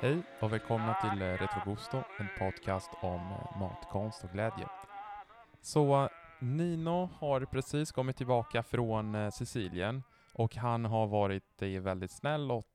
Hej och välkomna till eh, Retrogusto, en podcast om eh, matkonst och glädje. Så eh, Nino har precis kommit tillbaka från Sicilien och han har varit väldigt snäll och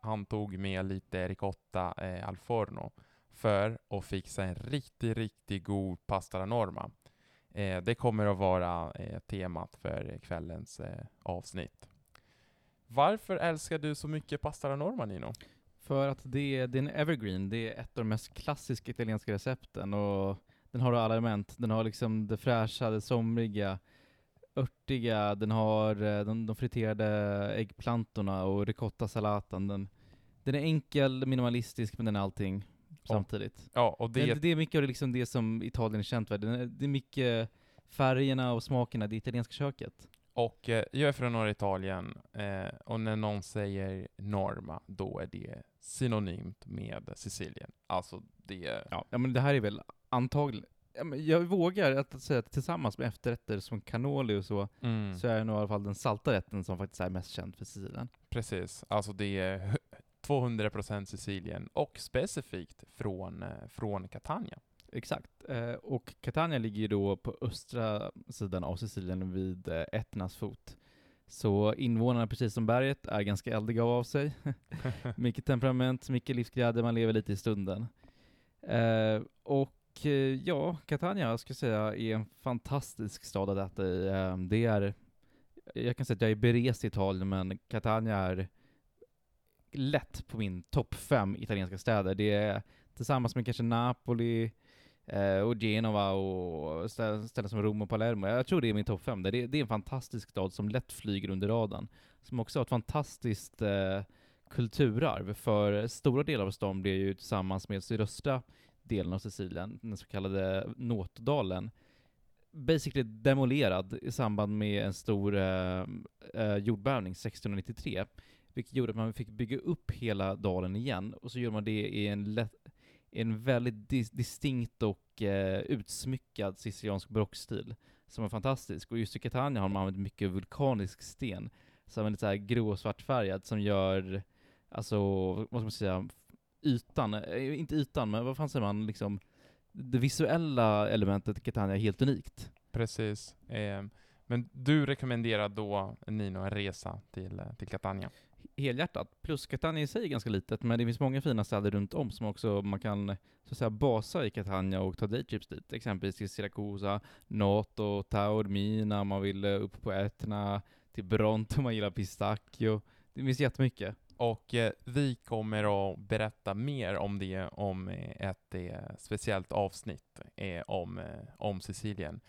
han tog med lite ricotta eh, al forno för att fixa en riktigt, riktigt god pasta la norma. Eh, det kommer att vara eh, temat för kvällens eh, avsnitt. Varför älskar du så mycket pasta la norma, Nino? För att det är, det är en evergreen, det är ett av de mest klassiska italienska recepten och den har alla element. Den har liksom det fräscha, det somriga, örtiga, den har eh, de, de friterade äggplantorna och ricotta-salatan. Den, den är enkel, minimalistisk, men den är allting samtidigt. Ja, och det, Det, det är mycket av det, liksom det som Italien är känt för. Det är mycket färgerna och smakerna, det italienska köket. Och eh, jag är från norra Italien eh, och när någon säger Norma, då är det synonymt med Sicilien. Alltså det... Ja, ja men det här är väl antagligen, jag vågar att säga att tillsammans med efterrätter som cannoli och så, Mm, så är det nog i alla fall den salta rätten som faktiskt är mest känd för Sicilien. precis. Alltså det är 200% Sicilien och specifikt från, eh, från Catania. Exakt. Eh, och Catania ligger ju då på östra sidan av Sicilien vid eh, Etnas fot. Så invånarna, precis som berget, är ganska eldiga av sig. mycket temperament, mycket livsglädje, man lever lite i stunden. Eh, och eh, ja, Catania jag ska säga är en fantastisk stad att äta i. Eh, det är, jag kan säga att jag är berest i Italien, men Catania är lätt på min topp fem italienska städer. Det är tillsammans med kanske Napoli eh, och Genova och ställen, ställen som Rom och Palermo. Jag tror det är min topp fem. Det är, det är en fantastisk stad som lätt flyger under radarn. Som också har ett fantastiskt eh, kulturarv, för stora delar av stan blir ju tillsammans med sydöstra delen av Sicilien, den så kallade Nåtdalen, basically demolerad i samband med en stor eh, eh, jordbävning 1693, vilket gjorde att man fick bygga upp hela dalen igen, och så gjorde man det i en, lätt, en väldigt dis- distinkt och eh, utsmyckad siciliansk barockstil, som är fantastisk. Och just i Catania har man använt mycket vulkanisk sten, som är lite så här grå och svartfärgad, som gör, alltså, vad ska man säga, ytan, eh, inte ytan, men vad fan säger man, liksom, det visuella elementet i Catania är helt unikt. Precis. Eh, men du rekommenderar då, Nino, en resa till, eh, till Catania? Helhjärtat. Plus Catania i sig är ganska litet, men det finns många fina städer runt om som också man kan så att säga basa i Catania och ta daytrips dit. Exempelvis till Siracusa, Noto, Taormina, om man vill eh, upp på Etna, till Bronte om man gillar pistacchio. Det finns jättemycket. Och eh, vi kommer att berätta mer om det om eh, ett eh, speciellt avsnitt eh, om, eh, om Sicilien.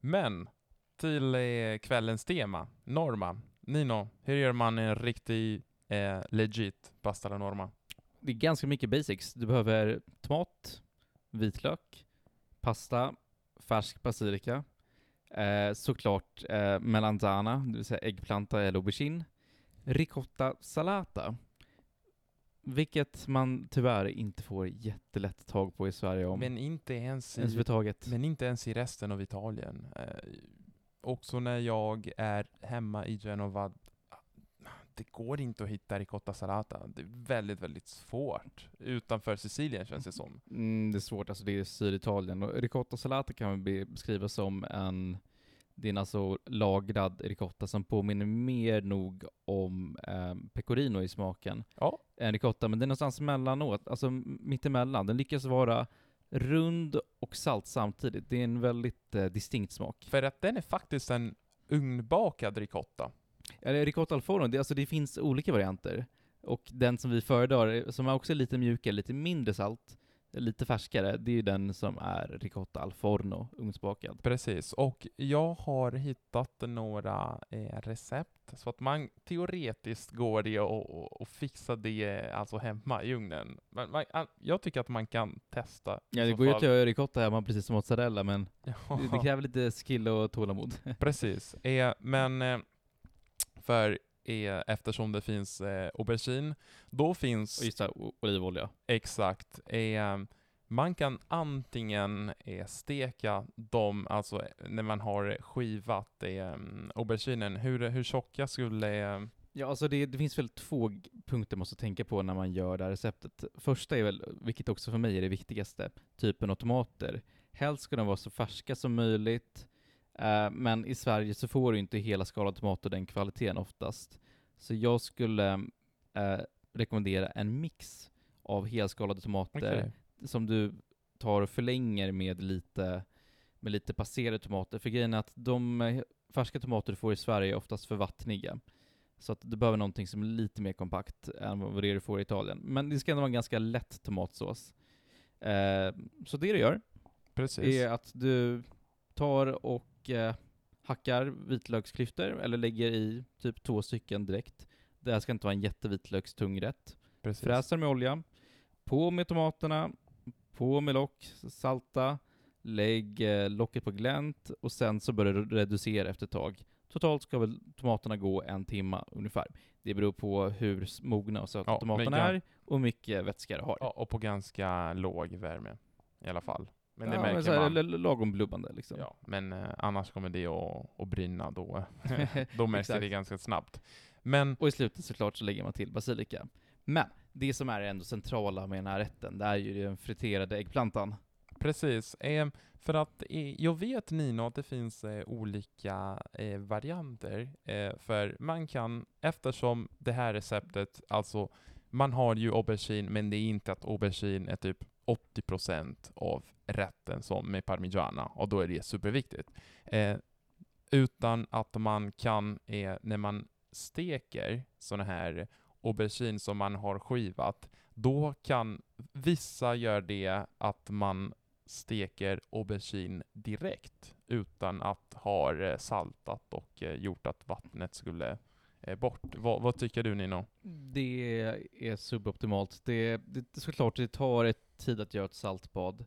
Men till eh, kvällens tema, Norma. Nino, hur gör man en riktig eh, legit pasta alla Norma? Det är ganska mycket basics. Du behöver tomat, vitlök, pasta, färsk basilika, eh, såklart eh, melanzana, det vill säga äggplanta eller aubergine, ricotta salata, vilket man tyvärr inte får jättelätt tag på i Sverige om Men inte ens ens i, överhuvudtaget. men inte ens i resten av Italien. Eh, också när jag är hemma i Genova, det går inte att hitta ricotta salata. Det är väldigt, väldigt svårt. Utanför Sicilien känns det som. Mm, det är svårt, alltså det är Syditalien. Och ricotta salata kan man be- beskriva som en, det är en alltså lagrad ricotta som påminner mer nog om eh, pecorino i smaken Ja, än ricotta, men det är någonstans mellanåt, alltså mittemellan. Den lyckas vara rund och salt samtidigt. Det är en väldigt eh, distinkt smak. för att den är faktiskt en ugnbakad ricotta. Eller ricotta al forno, det, alltså det finns olika varianter. Och den som vi föredrar, som är också lite mjukare, lite mindre salt, lite färskare, det är ju den som är ricotta al forno, ugnsbakad. Precis, och jag har hittat några eh, recept så att man teoretiskt går det och, och, och fixa det alltså hemma i ugnen. Men man, an- jag tycker att man kan testa. Ja, det går ju att göra ricotta hemma precis som mozzarella, men Ja, det, det kräver lite skill och tålamod. precis. Eh, men eh, för eh, eftersom det finns eh, aubergine, då finns Och just det, olivolja. Exakt. Eh, man kan antingen eh, steka dem, alltså eh, när man har skivat eh, auberginen, hur, hur tjocka skulle... Eh, Ja, alltså det, det finns väl två punkter man måste tänka på när man gör det här receptet. Första är väl, vilket också för mig är det viktigaste, typen av tomater. Helst ska de vara så färska som möjligt, eh, men i Sverige så får du inte hela skalade tomater den kvaliteten oftast. Så jag skulle eh, rekommendera en mix av helskalade tomater Okej. som du tar och förlänger med lite, med lite passerade tomater. För grejen är att de eh, färska tomater du får i Sverige är oftast för vattniga. Så att du behöver någonting som är lite mer kompakt än vad det du får i Italien. Men det ska ändå vara en ganska lätt tomatsås. Eh, så det du gör Precis. är att du tar och eh, hackar vitlöksklyftor, eller lägger i typ två stycken direkt. Det här ska inte vara en jättevitlökstung rätt. Precis. Fräser med olja, på med tomaterna, på med lock, salta, lägg eh, locket på glänt och sen så börjar du reducera efter ett tag. Totalt ska väl tomaterna gå en timma ungefär. Det beror på hur mogna och söta Ja, tomaterna är och hur mycket vätska det har. Ja, och på ganska låg värme i alla fall. Men det Ja, märker så här, man. Lagom blubbande liksom. Ja, men eh, annars kommer det att, att brinna då. då märks det ganska snabbt. Men Och i slutet såklart så lägger man till basilika. Men det som är ändå centrala med den här rätten, det är ju den friterade äggplantan. precis, eh, för att eh, jag vet Nino att det finns eh, olika eh, varianter. Eh, för man kan, eftersom det här receptet, alltså man har ju aubergine, men det är inte att aubergine är typ 80% av rätten som med parmigiana, och då är det superviktigt. Eh, utan att man kan, eh, när man steker sådana här aubergine som man har skivat, då kan vissa göra det att man steker aubergine direkt utan att ha eh, saltat och eh, gjort att vattnet skulle eh, bort. Vad, vad tycker du Nino? Det är suboptimalt. Det, det, såklart, det tar ett tid att göra ett saltbad.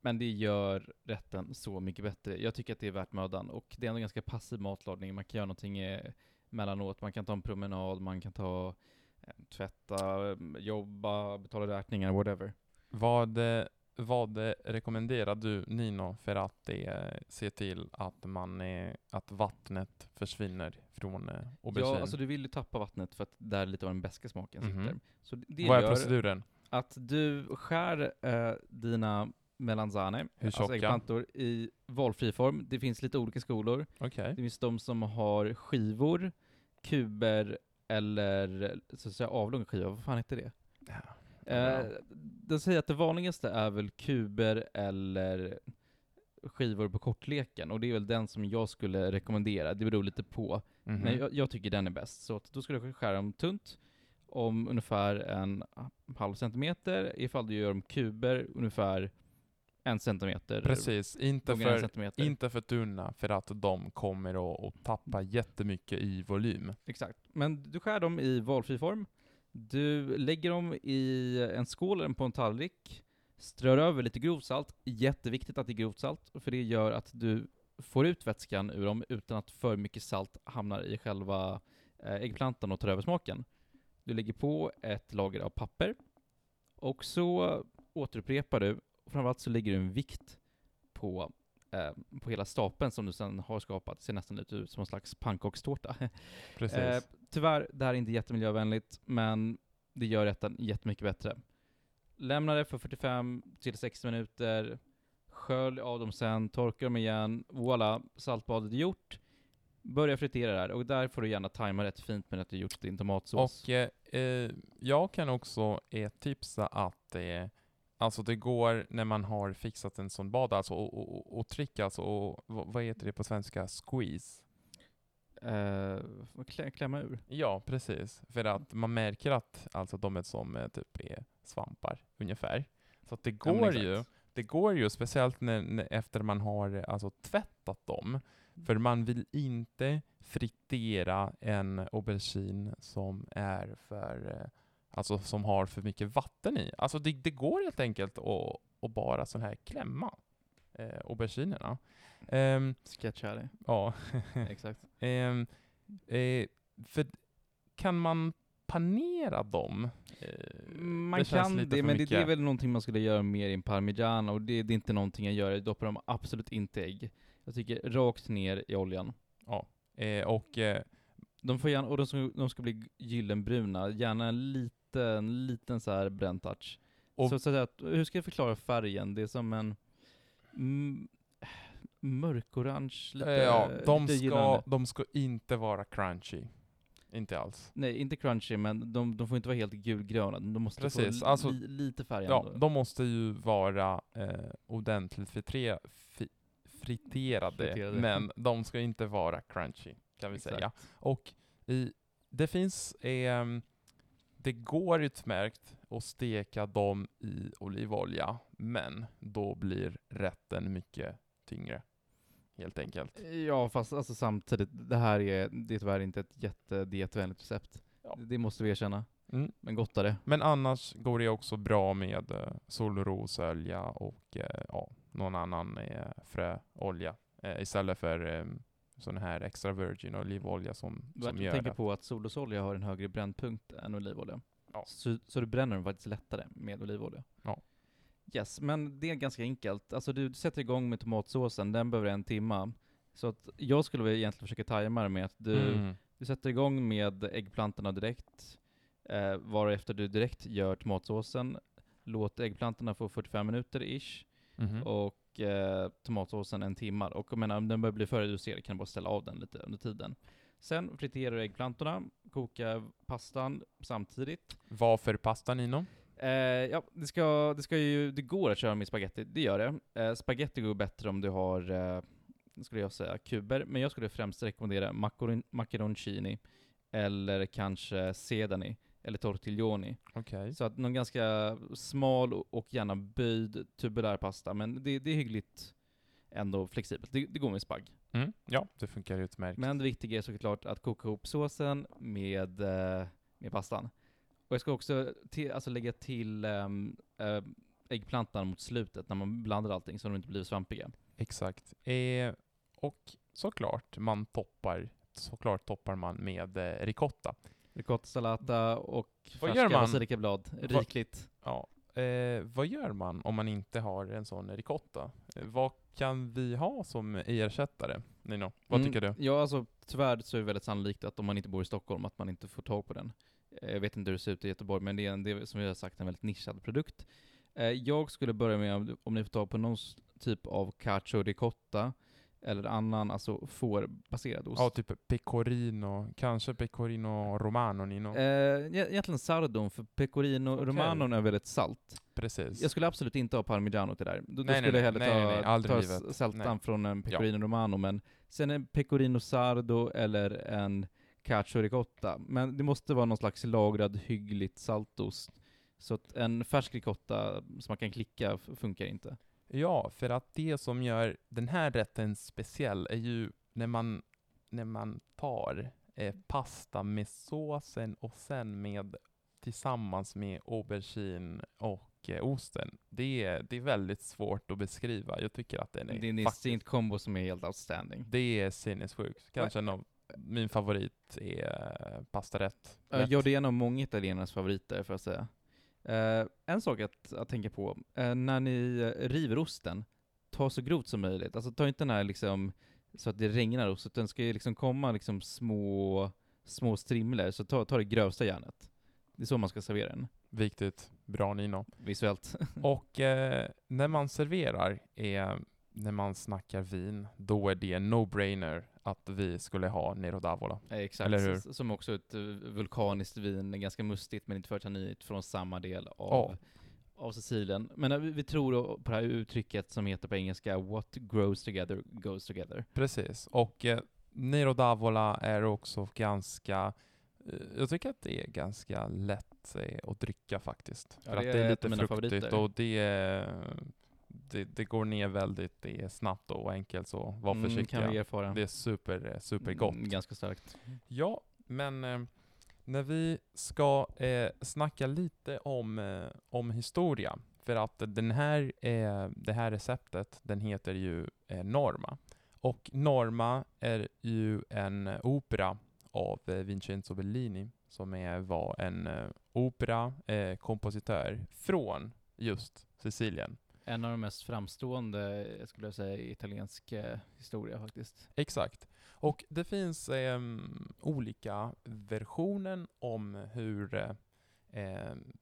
Men det gör rätten så mycket bättre. Jag tycker att det är värt mödan. Och det är ändå ganska passiv matlagning. Man kan göra någonting eh, mellanåt. Man kan ta en promenad, man kan ta eh, tvätta, eh, jobba, betala räkningar, whatever. Vad, vad rekommenderar du Nino för att eh, se till att, man, eh, att vattnet försvinner från eh, aubergine? Ja, alltså du vill ju tappa vattnet för att där lite av den beska smaken Mhm. sitter. Så det- det vad är gör proceduren? Att du skär eh, dina melanzane, Hur alltså äggplantor, i valfri form. Det finns lite olika skolor. Okej. Det finns de som har skivor, kuber eller så att säga avlånga skivor. Vad fan heter det? Eh, de säger att det vanligaste är väl kuber eller skivor på kortleken och det är väl den som jag skulle rekommendera. Det beror lite på. Mhm. Men jag, jag tycker den är bäst. Så att då ska du skära dem tunt om ungefär en halv centimeter. Ifall du gör dem kuber ungefär en centimeter. Precis, inte för, centimeter. inte för tunna för att de kommer att, tappa jättemycket i volym. Exakt. Men du skär dem i valfri form. Du lägger dem i en skål eller på en tallrik. Strör över lite grovsalt. Jätteviktigt att det är grovt salt, för det gör att du får ut vätskan ur dem utan att för mycket salt hamnar i själva eh, äggplantan och tar över smaken. Du lägger på ett lager av papper och så återupprepar du. Och framförallt så lägger du en vikt på, eh, på hela stapeln som du sedan har skapat. Det ser nästan ut som en slags pannkakstårta. Precis. Eh, tyvärr, det här är inte jättemiljövänligt, men det gör rätten jättemycket bättre. Lämna det för 45 till 60 minuter, skölj av dem sen, torka dem igen, voilà, saltbadet är gjort. Börja fritera där, och där får du gärna tajma rätt fint med att du gjort din tomatsås. Och eh, eh, jag kan också eh, tipsa att eh, alltså det går när man har fixat en sån bad, alltså och, och, och, tryck alltså, och, vad, heter det på svenska? Squeeze? Eh, klä, klämma ur. Ja, precis. För att man märker att alltså de är som eh, typ är svampar ungefär. Så att det Ja, går exakt. ju, det går ju speciellt när, när, efter man har eh, alltså tvättat dem. För man vill inte fritera en aubergine som är för, eh, alltså som har för mycket vatten i. Alltså det, det går helt enkelt att, att bara sån här klämma eh, auberginerna. Ehm, Sketch här. ja. Exakt. Ehm, eh, för kan man panera dem? Eh, Man det kan det, men det, det är väl någonting man skulle göra mer i en parmigiana, och det, det är inte någonting jag gör. Jag doppar dem absolut inte i ägg. Jag tycker rakt ner i oljan. Eh, och eh, De får gärna, och de ska, de ska bli gyllenbruna, gärna en liten, liten så här bränd touch. Och- så, så att, hur ska jag förklara färgen? Det är som en mm, mörkorange, lite, ja, de lite ska, de ska inte vara crunchy. Inte alls. Nej, inte crunchy, men de, de får inte vara helt gulgröna. De måste Precis, få li, alltså- li, lite färg Ja, ändå. de måste ju vara eh, ordentligt fritre, fi, friterade, Friterade. men de ska inte vara crunchy, kan vi Exakt. säga. Och i, det finns, ehm, det går utmärkt att steka dem i olivolja, men då blir rätten mycket tyngre, helt enkelt. Ja, fast alltså samtidigt, det här är, det är tyvärr inte ett jättedietvänligt recept. Ja. Det måste vi erkänna. Mm. Men gott är det. Men annars går det också bra med eh, solrosolja och eh, ja, någon annan eh, fröolja eh, istället för eh, sån här extra virgin olivolja som, Du som gör tänker att- på att solrosolja har en högre brännpunkt än olivolja. Ja. Så, så du bränner den faktiskt lättare med olivolja. Ja. Yes, men det är ganska enkelt. Alltså du sätter igång med tomatsåsen, den behöver en timma. Så att jag skulle väl egentligen försöka tajma det med att du, Mm. du sätter igång med äggplantorna direkt, eh, varefter du direkt gör tomatsåsen, låt äggplantorna få 45 minuter ish, Mhm. och eh, tomatsåsen en timme. Och jag menar, om den börjar bli för reducerad kan du bara ställa av den lite under tiden. Sen friterar du äggplantorna, koka pastan samtidigt. Vad för pasta Nino? Eh, ja, det, ska, det, ska ju, det går att köra med spaghetti, det gör det. Eh, spaghetti går bättre om du har, eh, skulle jag säga, kuber. Men jag skulle främst rekommendera macaron, macaroncini, eller kanske sedani, eller tortiglioni. Okej. Så att någon ganska smal och- och gärna böjd tubulär pasta, men det, det är hyggligt ändå flexibelt. Det, det går med spagg. Mm. Ja, det funkar utmärkt. Men det viktiga är såklart att koka ihop såsen med, eh, med pastan. Och jag ska också till, alltså lägga till ehm, eh, äggplantan mot slutet när man blandar allting så de inte blir svampiga. Exakt. Eh, och såklart, man toppar, såklart toppar man med eh, ricotta. Ricotta salata och Vad färska basilikablad. Rikligt. Ja. Eh, vad gör man om man inte har en sån ricotta? Eh, vad kan vi ha som ersättare? Nino, vad Mm, tycker du? Ja, alltså tyvärr så är det väldigt sannolikt att om man inte bor i Stockholm att man inte får tag på den. Eh, Jag vet inte hur det ser ut i Göteborg, men det är, en, det är som vi har sagt en väldigt nischad produkt. Eh, Jag skulle börja med om, ni får tag på någon typ av cacio ricotta eller annan, alltså fårbaserad ost. Ja, typ pecorino, kanske pecorino romano, Nino. Eh, e- egentligen sardon, för pecorino Okej. romanon är väldigt salt. Precis. Jag skulle absolut inte ha parmigiano till det där. Då, då Nej, nej, skulle jag nej. hellre Nej, nej, ta, ta livet. sältan från en pecorino romano, men sen en pecorino sardo eller en cacio ricotta. Men det måste vara någon slags lagrad, hyggligt saltost. Så att en färsk ricotta som man kan klicka funkar inte. Ja, för att det som gör den här rätten speciell är ju när man, när man tar eh, pasta med såsen och sen med tillsammans med aubergine och eh, osten. Det är, det är väldigt svårt att beskriva. Jag tycker att den är Det är en distinkt kombo som är helt outstanding. Det är sinnessjukt. Kanske en av min favorit är eh, pastarätt. Ja, det är en av många italienarnas favoriter, för att säga. Eh, en sak att, att tänka på, eh, när ni eh, river osten, ta så grovt som möjligt. Alltså ta inte den här liksom, så att det regnar ost, utan det ska ju liksom komma liksom små, små strimlor, så ta, ta det grövsta järnet. Det är så man ska servera den, Viktigt. Bra Nino. visuellt. Och eh, när man serverar, är, när man snackar vin, då är det no-brainer att vi skulle ha Nero d'Avola. Exakt, Eller hur? Som också ett eh, vulkaniskt vin, ganska mustigt men inte för tannigt, från samma del av, av Sicilien. Men eh, vi, vi tror på det här uttrycket som heter på engelska ”What grows together goes together”. Precis. Och eh, Nero d'Avola är också ganska, eh, jag tycker att det är ganska lätt att dricka faktiskt. Ja, För att det är lite fruktigt och det, är- det, det går ner väldigt, det är snabbt och enkelt så var Mm, försiktiga. kan vi erfara. det är super, eh, supergott. Mm, ganska starkt. Ja, men eh, när vi ska eh, snacka lite om, eh, om historia, för att den här, eh, det här receptet, den heter ju eh, Norma. Och Norma är ju en opera av eh, Vincenzo Bellini, som är, var en eh, opera, eh, kompositör från just Sicilien. En av de mest framstående, skulle jag säga, i italiensk eh, historia faktiskt. Exakt. Och det finns eh, olika versioner om hur eh, ehm,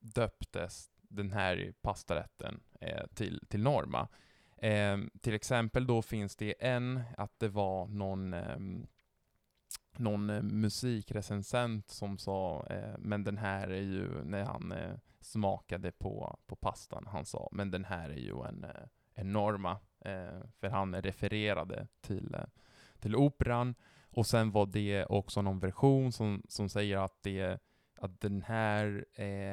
döptes den här pastarätten eh, till, till Norma. Eh, till exempel då finns det en att det var någon ehm, någon eh, musikrecensent som sa, eh, men den här är ju, när han eh, smakade på, på pastan, han sa, men den här är ju en, eh, en Norma, eh, för han refererade till, till operan, och sen var det också någon version som, som säger att, det, att den här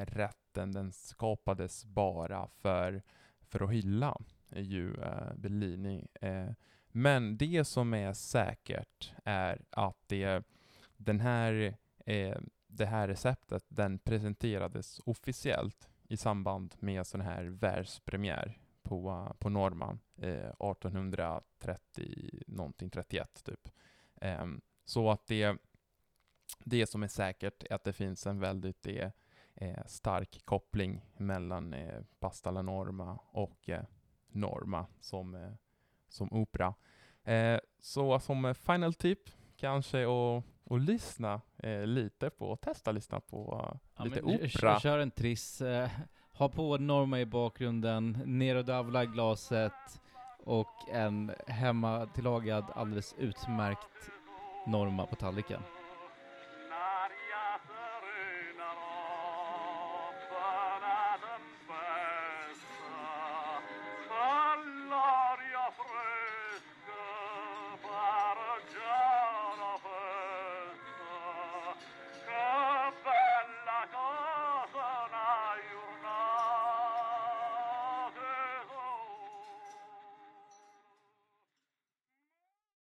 rätten, den skapades bara för, för att hylla ju Bellini. Men det som är säkert är att det, den här, eh, det här receptet den presenterades officiellt i samband med sån här världspremiär på, på Norman eh, 1830 någonting 31 typ. Eh, så att det, det som är säkert är att det finns en väldigt det, eh stark koppling mellan eh, Pasta la Norma och eh, Norma som, eh, som opera. Eh, så som final tip kanske att och lyssna eh, lite på, testa lyssna på ja, lite opera. Kör en triss, eh, ha på Norma i bakgrunden, Nero Davla glaset och en hemma tillagad alldeles utmärkt Norma på tallriken.